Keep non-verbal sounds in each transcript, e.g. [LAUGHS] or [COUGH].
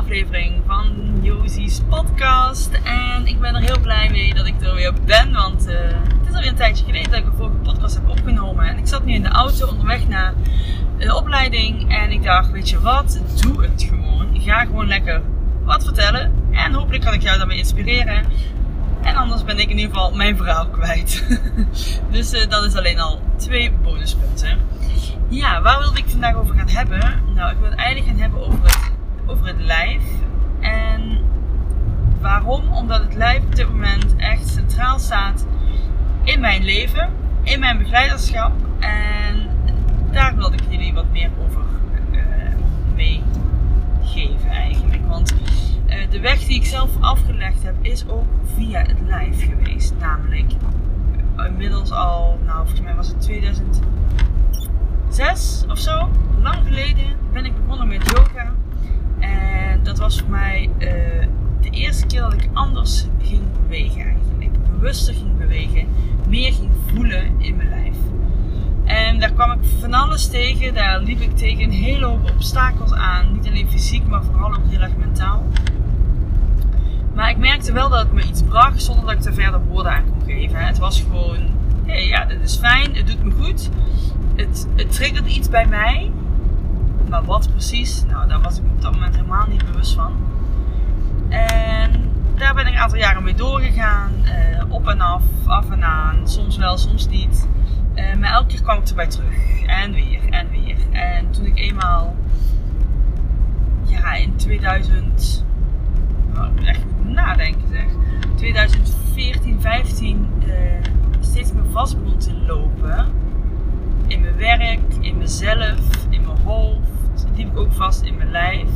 Aflevering van Josie's podcast. En ik ben er heel blij mee dat ik er weer ben, want uh, het is alweer een tijdje geleden dat ik een vorige podcast heb opgenomen. En ik zat nu in de auto onderweg naar de opleiding en ik dacht, weet je wat, doe het gewoon. Ga gewoon lekker wat vertellen en hopelijk kan ik jou daarmee inspireren. En anders ben ik in ieder geval mijn verhaal kwijt. [LAUGHS] dus uh, dat is alleen al twee bonuspunten. Ja, waar wilde ik vandaag over gaan hebben? Nou, ik wil het eigenlijk gaan hebben over het, over het lijf. En waarom? Omdat het lijf op dit moment echt centraal staat in mijn leven, in mijn begeleiderschap. En daar wilde ik jullie wat meer over uh, meegeven eigenlijk. Want uh, de weg die ik zelf afgelegd heb is ook via het lijf geweest. Namelijk inmiddels al, nou volgens mij was het 2000 zes of zo, lang geleden, ben ik begonnen met yoga. Dat was voor mij uh, de eerste keer dat ik anders ging bewegen eigenlijk. Bewuster ging bewegen, meer ging voelen in mijn lijf. En daar kwam ik van alles tegen. Daar liep ik tegen een hele hoop obstakels aan. Niet alleen fysiek, maar vooral ook heel erg mentaal. Maar ik merkte wel dat het me iets bracht zonder dat ik er verder woorden aan kon geven. Het was gewoon, hé ja, dit is fijn, het doet me goed het, het triggerde iets bij mij. Maar wat precies, nou daar was ik op dat moment helemaal niet bewust van. En daar ben ik een aantal jaren mee doorgegaan. Uh, op en af, af en aan. Soms wel, soms niet. Uh, maar elke keer kwam ik erbij terug. En weer, en weer. En toen ik eenmaal... Ja, in 2000... Nou, moet echt nadenken zeg. 2014, 15... Uh, steeds meer vast begon te lopen in mijn werk, in mezelf, in mijn hoofd. Die heb ik ook vast in mijn lijf.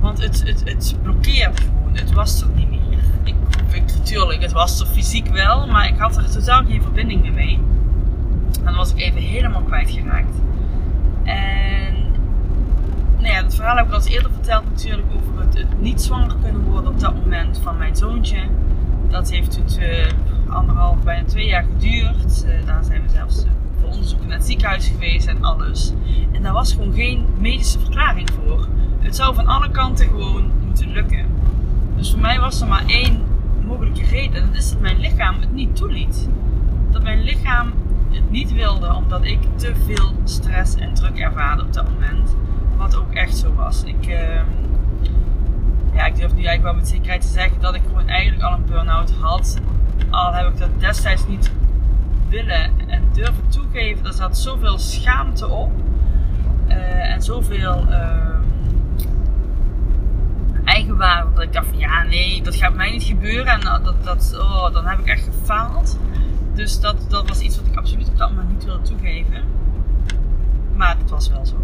Want het, het, het blokkeert gewoon. Het was er niet meer. Ik, ik, natuurlijk, het was er fysiek wel, maar ik had er totaal geen verbinding meer mee. En dan was ik even helemaal kwijtgeraakt. En nou ja, dat verhaal heb ik al eens eerder verteld natuurlijk over het, het, niet zwanger kunnen worden op dat moment van mijn zoontje. Dat heeft toen uh, anderhalf, bijna twee jaar geduurd. Uh, daar zijn we zelfs uh, voor onderzoek naar het ziekenhuis geweest en alles. En daar was gewoon geen medische verklaring voor. Het zou van alle kanten gewoon moeten lukken. Dus voor mij was er maar één mogelijke reden. En dat is dat mijn lichaam het niet toeliet. Dat mijn lichaam het niet wilde omdat ik te veel stress en druk ervaarde op dat moment. Wat ook echt zo was. Ik, uh, ja, ik durf nu eigenlijk wel met zekerheid te zeggen dat ik gewoon eigenlijk al een burn-out had. Al heb ik dat destijds niet en durven toegeven. Er zat zoveel schaamte op. Uh, en zoveel uh, eigenwaarde. Dat ik dacht van ja, nee, dat gaat mij niet gebeuren. En dat, dat, oh, dan heb ik echt gefaald. Dus dat, dat was iets wat ik absoluut op dat moment niet wilde toegeven. Maar het was wel zo.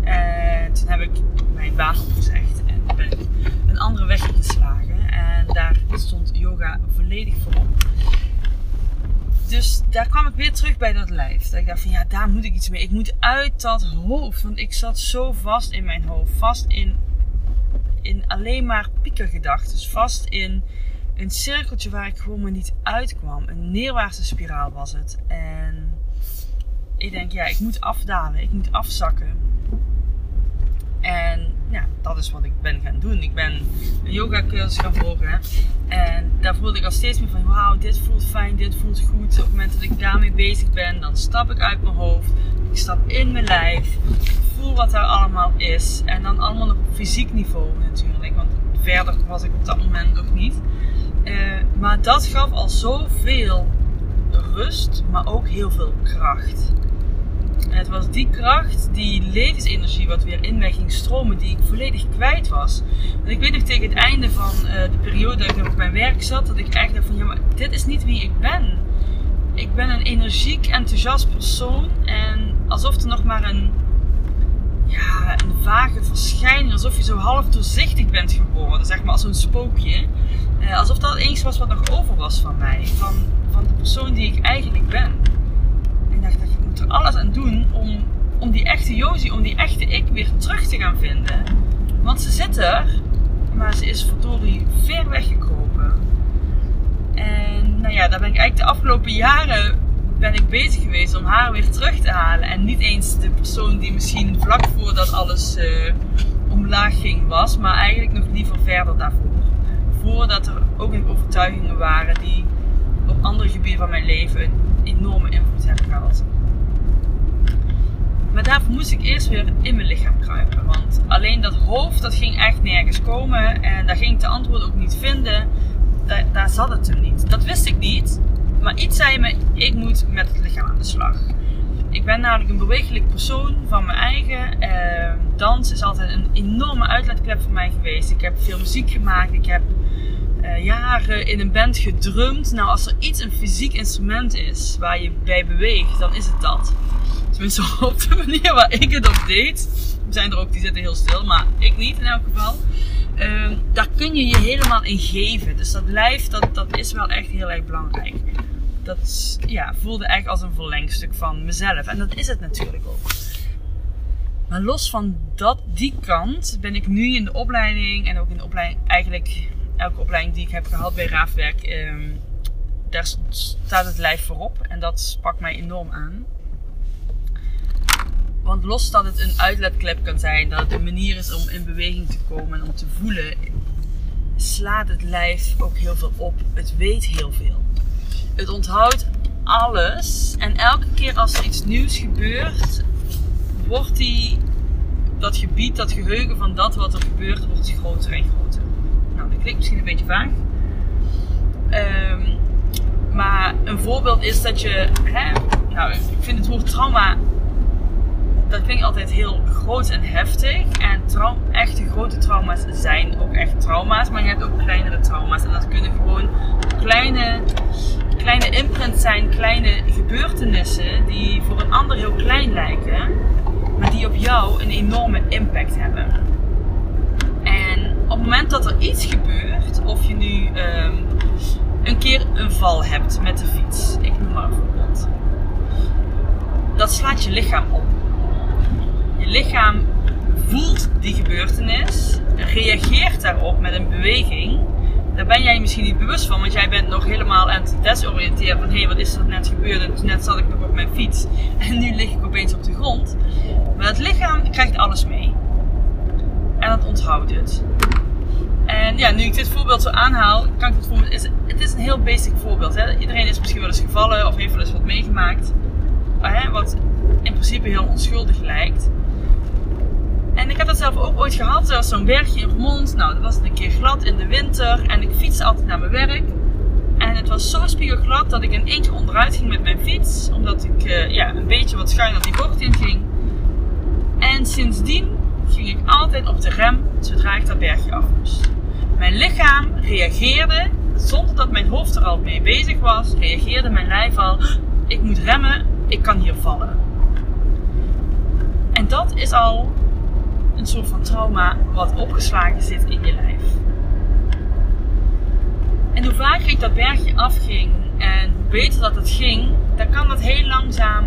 En toen heb ik mijn baan opgezegd en ben ik een andere weg ingeslagen. En daar stond yoga volledig voor op. Dus daar kwam ik weer terug bij dat lijf. Dat ik dacht van ja, daar moet ik iets mee. Ik moet uit dat hoofd. Want ik zat zo vast in mijn hoofd. Vast in, in alleen maar piekergedachten. Vast in een cirkeltje waar ik gewoon maar niet uitkwam. Een neerwaartse spiraal was het. En ik denk ja, ik moet afdalen. Ik moet afzakken. En ja, dat is wat ik ben gaan doen. Ik ben een yoga cursus gaan volgen. En daar voelde ik al steeds meer van, wauw, dit voelt fijn, dit voelt goed. Op het moment dat ik daarmee bezig ben, dan stap ik uit mijn hoofd. Ik stap in mijn lijf, voel wat er allemaal is. En dan allemaal op fysiek niveau natuurlijk, want verder was ik op dat moment nog niet. Uh, maar dat gaf al zoveel rust, maar ook heel veel kracht. En het was die kracht, die levensenergie wat weer in mij ging stromen, die ik volledig kwijt was. En ik weet nog tegen het einde van uh, de periode dat ik op mijn werk zat, dat ik echt dacht van ja, maar dit is niet wie ik ben. Ik ben een energiek, enthousiast persoon en alsof er nog maar een, ja, een vage verschijning, alsof je zo half doorzichtig bent geworden, zeg maar als een spookje. Uh, alsof dat eens was wat nog over was van mij, van, van de persoon die ik eigenlijk ben er alles aan doen om, om die echte Josie, om die echte ik weer terug te gaan vinden. Want ze zit er, maar ze is verdorie ver weggekropen. En nou ja, daar ben ik eigenlijk de afgelopen jaren ben ik bezig geweest om haar weer terug te halen. En niet eens de persoon die misschien vlak voordat alles uh, omlaag ging was, maar eigenlijk nog liever verder daarvoor. Voordat er ook nog overtuigingen waren die op andere gebieden van mijn leven een enorme invloed hebben gehad. Maar daarvoor moest ik eerst weer in mijn lichaam kruipen. Want alleen dat hoofd, dat ging echt nergens komen. En daar ging ik de antwoord ook niet vinden. Daar, zat het hem niet. Dat wist ik niet. Maar iets zei me, ik moet met het lichaam aan de slag. Ik ben namelijk een bewegelijk persoon van mijn eigen. Eh, dans is altijd een enorme uitlaatklep voor mij geweest. Ik heb veel muziek gemaakt. Ik heb uh, jaren in een band gedrumd. Nou, als er iets een fysiek instrument is waar je bij beweegt, dan is het dat. Tenminste [LAUGHS] op de manier waar ik het op deed. Er zijn er ook die zitten heel stil, maar ik niet in elk geval. Uh, daar kun je je helemaal in geven. Dus dat lijf, dat, dat is wel echt heel erg belangrijk. Dat ja, voelde echt als een verlengstuk van mezelf. En dat is het natuurlijk ook. Maar los van dat, die kant ben ik nu in de opleiding en ook in de opleiding, eigenlijk elke opleiding die ik heb gehad bij Raafwerk, um, daar staat het lijf voorop. En dat sprak mij enorm aan. Want los dat het een uitlaatklep kan zijn, dat het een manier is om in beweging te komen en om te voelen, slaat het lijf ook heel veel op. Het weet heel veel. Het onthoudt alles. En elke keer als er iets nieuws gebeurt, wordt die, dat gebied, dat geheugen van dat wat er gebeurt, wordt groter en groter. Nou, dat klinkt misschien een beetje vaag. Um, maar een voorbeeld is dat je, hè, nou, ik vind het woord trauma dat klinkt altijd heel groot en heftig. En echte grote trauma's zijn ook echt trauma's. Maar je hebt ook kleinere trauma's. En dat kunnen gewoon kleine, kleine imprints zijn, kleine gebeurtenissen die voor een ander heel klein lijken. Maar die op jou een enorme impact hebben. En op het moment dat er iets gebeurt, of je nu um, een keer een val hebt met de fiets, ik noem maar een voorbeeld. Dat slaat je lichaam op je lichaam voelt die gebeurtenis, reageert daarop met een beweging. Daar ben jij misschien niet bewust van, want jij bent nog helemaal aan het desoriënteren van hé, hey, wat is er net gebeurd? En net zat ik nog op mijn fiets [LAUGHS] en nu lig ik opeens op de grond. Maar het lichaam krijgt alles mee. En dat onthoudt het. En ja, nu ik dit voorbeeld zo aanhaal, kan ik het voorbeeld. Is, het is een heel basic voorbeeld. Hè? Iedereen is misschien wel eens gevallen of heeft wel eens wat meegemaakt. Wat in principe heel onschuldig lijkt. En ik heb dat zelf ook ooit gehad. Er was zo'n bergje in Vermont. Nou, dat was een keer glad in de winter. En ik fietste altijd naar mijn werk. En het was zo spiegelglad dat ik in keer onderuit ging met mijn fiets. Omdat ik uh, ja, een beetje wat schuin op die bocht in ging. En sindsdien ging ik altijd op de rem zodra ik dat bergje af moest. Mijn lichaam reageerde, zonder dat mijn hoofd er al mee bezig was, reageerde mijn lijf al. Ik moet remmen, ik kan hier vallen. En dat is al een soort van trauma wat opgeslagen zit in je lijf. En hoe vaker ik dat bergje afging en hoe beter dat het ging, dan kan dat heel langzaam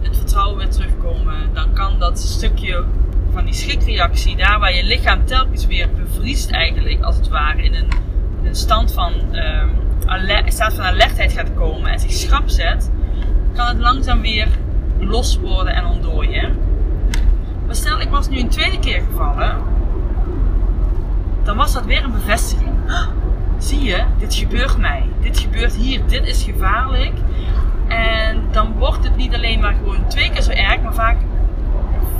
het vertrouwen weer terugkomen. Dan kan dat stukje van die schrikreactie, daar waar je lichaam telkens weer bevriest eigenlijk, als het ware, in een, een stand van, um, staat van alertheid gaat komen en zich schrap zet, kan het langzaam weer los worden en ontdooien. Maar stel, ik was nu een tweede keer gevallen. Dan was dat weer een bevestiging. zie je, dit gebeurt mij. Dit gebeurt hier. Dit is gevaarlijk. En dan wordt het niet alleen maar gewoon twee keer zo erg, maar vaak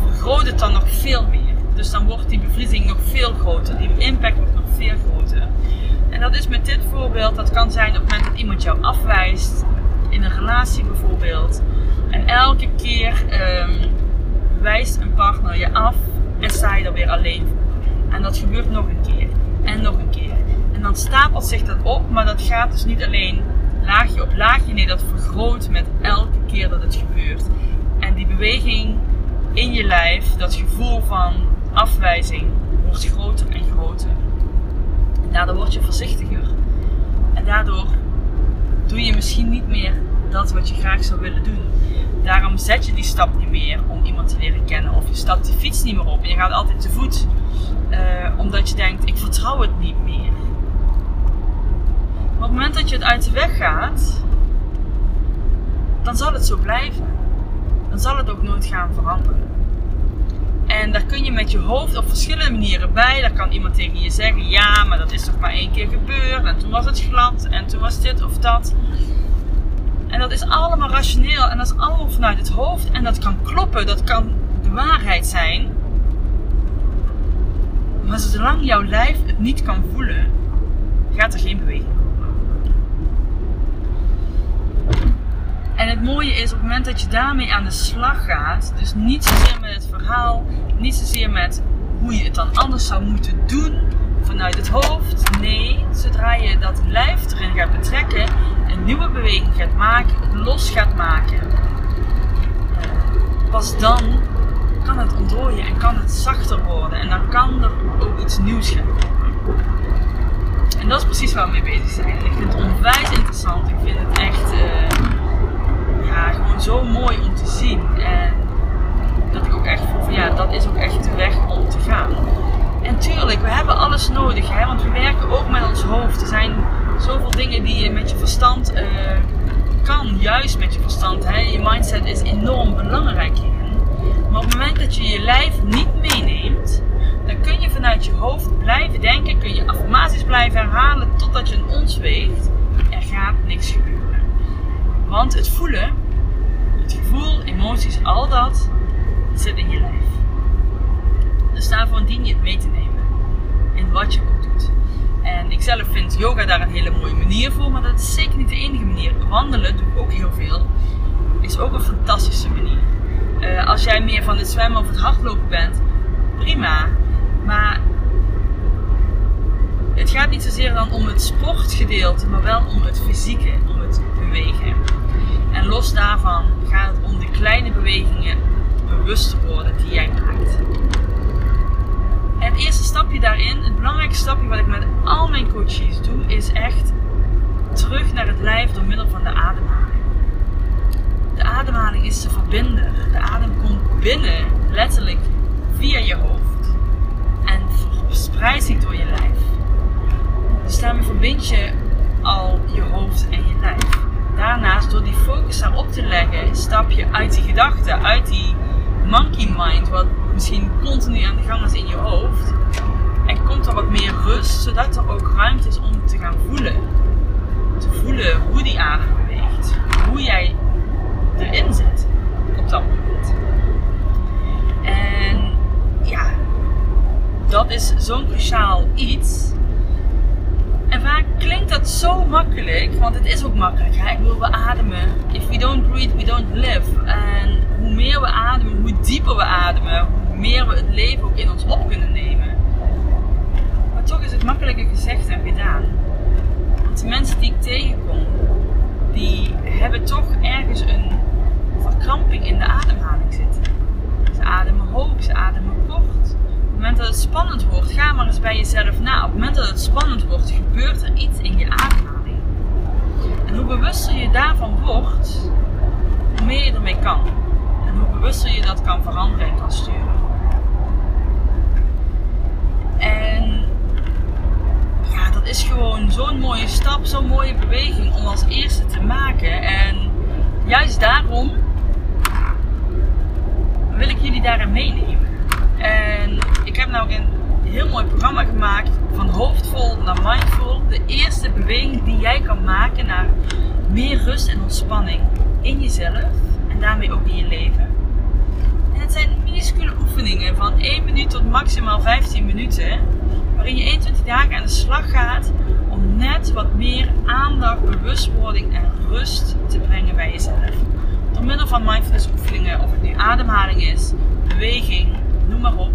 vergroot het dan nog veel meer. Dus dan wordt die bevriezing nog veel groter, die impact wordt nog veel groter. En dat is met dit voorbeeld, dat kan zijn op het moment dat iemand jou afwijst, in een relatie bijvoorbeeld. En elke keer um, wijst een partner je af en sta je er weer alleen voor. En dat gebeurt nog een keer en nog een keer. En dan stapelt zich dat op, maar dat gaat dus niet alleen laagje op laagje. Nee, dat vergroot met elke keer dat het gebeurt. En die beweging in je lijf, dat gevoel van afwijzing, wordt groter en groter. En daardoor word je voorzichtiger. En daardoor doe je misschien niet meer dat wat je graag zou willen doen. Daarom zet je die stap niet meer om iemand te leren kennen. Of je stapt die fiets niet meer op en je gaat altijd te voet. Uh, omdat je denkt, ik vertrouw het niet meer. Op het moment dat je het uit de weg gaat, dan zal het zo blijven. Dan zal het ook nooit gaan veranderen. En daar kun je met je hoofd op verschillende manieren bij. Daar kan iemand tegen je zeggen: Ja, maar dat is toch maar één keer gebeurd. En toen was het glad. En toen was dit of dat. En dat is allemaal rationeel. En dat is allemaal vanuit het hoofd. En dat kan kloppen. Dat kan de waarheid zijn. Maar zolang jouw lijf het niet kan voelen, gaat er geen beweging En het mooie is op het moment dat je daarmee aan de slag gaat, dus niet zozeer met het verhaal, niet zozeer met hoe je het dan anders zou moeten doen vanuit het hoofd. Nee, zodra je dat lijf erin gaat betrekken, een nieuwe beweging gaat maken, los gaat maken, pas dan kan het ontdooien en kan het zachter worden. En dan kan er ook iets nieuws gaan komen. En dat is precies waar we mee bezig zijn. ik vind het onwijs interessant. Ik vind het echt. Uh, ja, gewoon zo mooi om te zien. En dat ik ook echt voel van ja, dat is ook echt de weg om te gaan. En tuurlijk, we hebben alles nodig, hè, want we werken ook met ons hoofd. Er zijn zoveel dingen die je met je verstand uh, kan, juist met je verstand. Hè. Je mindset is enorm belangrijk hierin. Maar op het moment dat je je lijf niet meeneemt, dan kun je vanuit je hoofd blijven denken, kun je affirmaties blijven herhalen totdat je een ons weegt. Er gaat niks gebeuren. Want het voelen, het gevoel, emoties, al dat zit in je lijf. Dus daarvoor dien je het mee te nemen in wat je. En ik zelf vind yoga daar een hele mooie manier voor, maar dat is zeker niet de enige manier. Wandelen doe ik ook heel veel. Is ook een fantastische manier. Uh, als jij meer van het zwemmen of het hardlopen bent, prima. Maar het gaat niet zozeer dan om het sportgedeelte, maar wel om het fysieke, om het bewegen. En los daarvan gaat het om de kleine bewegingen bewust worden die jij maakt. Het eerste stapje daarin, het belangrijkste stapje wat ik met al mijn coaches doe, is echt terug naar het lijf door middel van de ademhaling. De ademhaling is de verbinder. De adem komt binnen, letterlijk via je hoofd en verspreidt zich door je lijf. Dus daarmee verbind je al je hoofd en je lijf. Daarnaast, door die focus daarop te leggen, stap je uit die gedachten, uit die monkey mind, wat misschien continu aan de gang is in je hoofd. En komt er wat meer rust, zodat er ook ruimte is om te gaan voelen. Te voelen hoe die adem beweegt. Hoe jij erin zit op dat moment. En ja, dat is zo'n cruciaal iets. En vaak klinkt dat zo makkelijk, want het is ook makkelijk. Ik wil we ademen. If we don't live. En hoe meer we ademen, hoe dieper we ademen, hoe meer we het leven ook in ons op kunnen nemen. Maar toch is het makkelijker gezegd dan gedaan. Want de mensen die ik tegenkom, die hebben toch ergens een verkramping in de ademhaling zitten. Ze ademen hoog, ze ademen kort. Op het moment dat het spannend wordt, ga maar eens bij jezelf na. Op het moment dat het spannend wordt, gebeurt er iets in je ademhaling. En hoe bewuster je daarvan wordt, hoe meer je ermee kan. Bewuster je dat kan veranderen en kan sturen. En ja, dat is gewoon zo'n mooie stap, zo'n mooie beweging om als eerste te maken. En juist daarom wil ik jullie daarin meenemen. En ik heb nou een heel mooi programma gemaakt van hoofdvol naar mindful. De eerste beweging die jij kan maken naar meer rust en ontspanning in jezelf en daarmee ook in je leven. Het zijn minuscule oefeningen van 1 minuut tot maximaal 15 minuten, waarin je 21 dagen aan de slag gaat om net wat meer aandacht, bewustwording en rust te brengen bij jezelf. Door middel van mindfulness oefeningen, of het nu ademhaling is, beweging, noem maar op.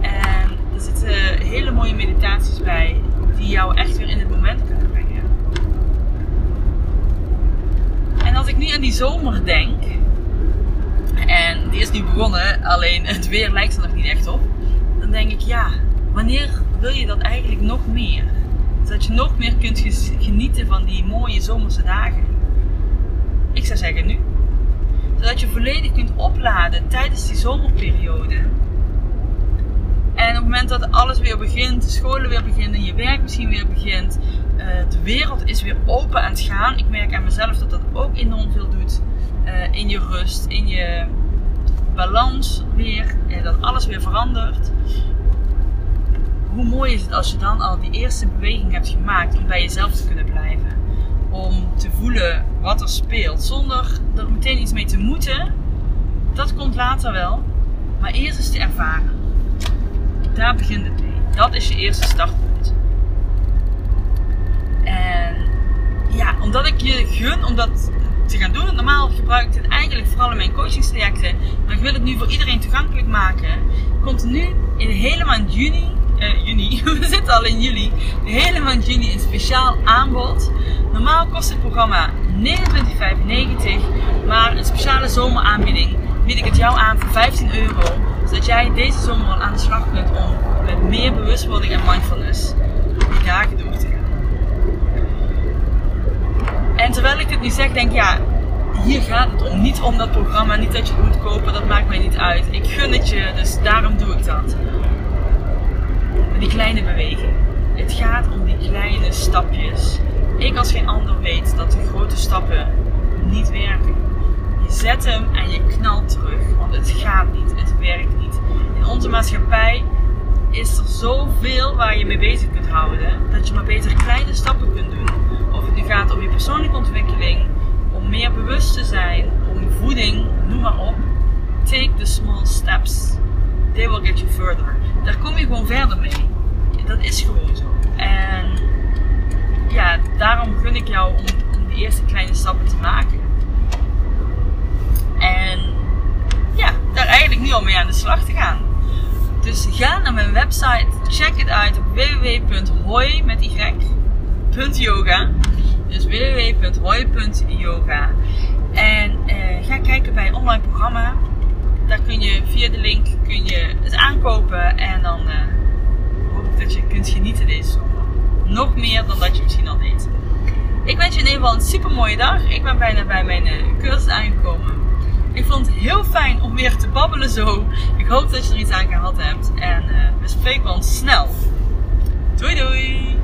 En er zitten hele mooie meditaties bij die jou echt weer in het moment kunnen brengen. En als ik nu aan die zomer denk, en die is nu begonnen, alleen het weer lijkt er nog niet echt op, dan denk ik ja, wanneer wil je dat eigenlijk nog meer? Zodat je nog meer kunt genieten van die mooie zomerse dagen. Ik zou zeggen nu. Zodat je volledig kunt opladen tijdens die zomerperiode. En op het moment dat alles weer begint, de scholen weer beginnen, je werk misschien weer begint, uh, de wereld is weer open aan het gaan. Ik merk aan mezelf dat dat ook enorm veel doet uh, in je rust, in je balans weer, en dat alles weer verandert. Hoe mooi is het als je dan al die eerste beweging hebt gemaakt om bij jezelf te kunnen blijven? Om te voelen wat er speelt, zonder er meteen iets mee te moeten. Dat komt later wel, maar eerst is te ervaren. Daar begint het mee. Dat is je eerste startpunt. En ja, omdat ik je gun om dat te gaan doen. Normaal gebruik ik het eigenlijk vooral in mijn coachingstrajecten. Maar ik wil het nu voor iedereen toegankelijk maken. Komt nu in de hele maand juni. Uh, juni, [LAUGHS] we zitten al in juli. De hele maand juni een speciaal aanbod. Normaal kost het programma 29,95. Maar een speciale zomeraanbieding bied ik het jou aan voor 15 euro. Zodat jij deze zomer al aan de slag kunt om met meer bewustwording en mindfulness die dagen door te gaan. En terwijl ik dit nu zeg, denk ik, ja, hier gaat het om. Niet om dat programma, niet dat je het moet kopen, dat maakt mij niet uit. Ik gun het je, dus daarom doe ik dat. Die kleine beweging. Het gaat om die kleine stapjes. Ik als geen ander weet dat de grote stappen niet werken. Je zet hem en je knalt terug, want het gaat niet, het werkt niet. In onze maatschappij is er zoveel waar je mee bezig kunt houden, dat je maar beter kleine stappen kunt doen het gaat om je persoonlijke ontwikkeling, om meer bewust te zijn, om voeding, noem maar op. Take the small steps. They will get you further. Daar kom je gewoon verder mee. Dat is gewoon zo. En ja, daarom gun ik jou om, die eerste kleine stappen te maken. En ja, daar eigenlijk nu al mee aan de slag te gaan. Dus ga naar mijn website, check het uit op www.hoi met y.yoga. Dus www.hoi.yoga. En uh, ga kijken bij online programma. Daar kun je via de link kun je het aankopen. En dan uh, hoop ik dat je kunt genieten deze zomer. Nog meer dan dat je misschien al deed. Ik wens je in ieder geval een super mooie dag. Ik ben bijna bij mijn uh, cursus aangekomen. Ik vond het heel fijn om weer te babbelen zo. Ik hoop dat je er iets aan gehad hebt. En we spreken ons snel. Doei doei!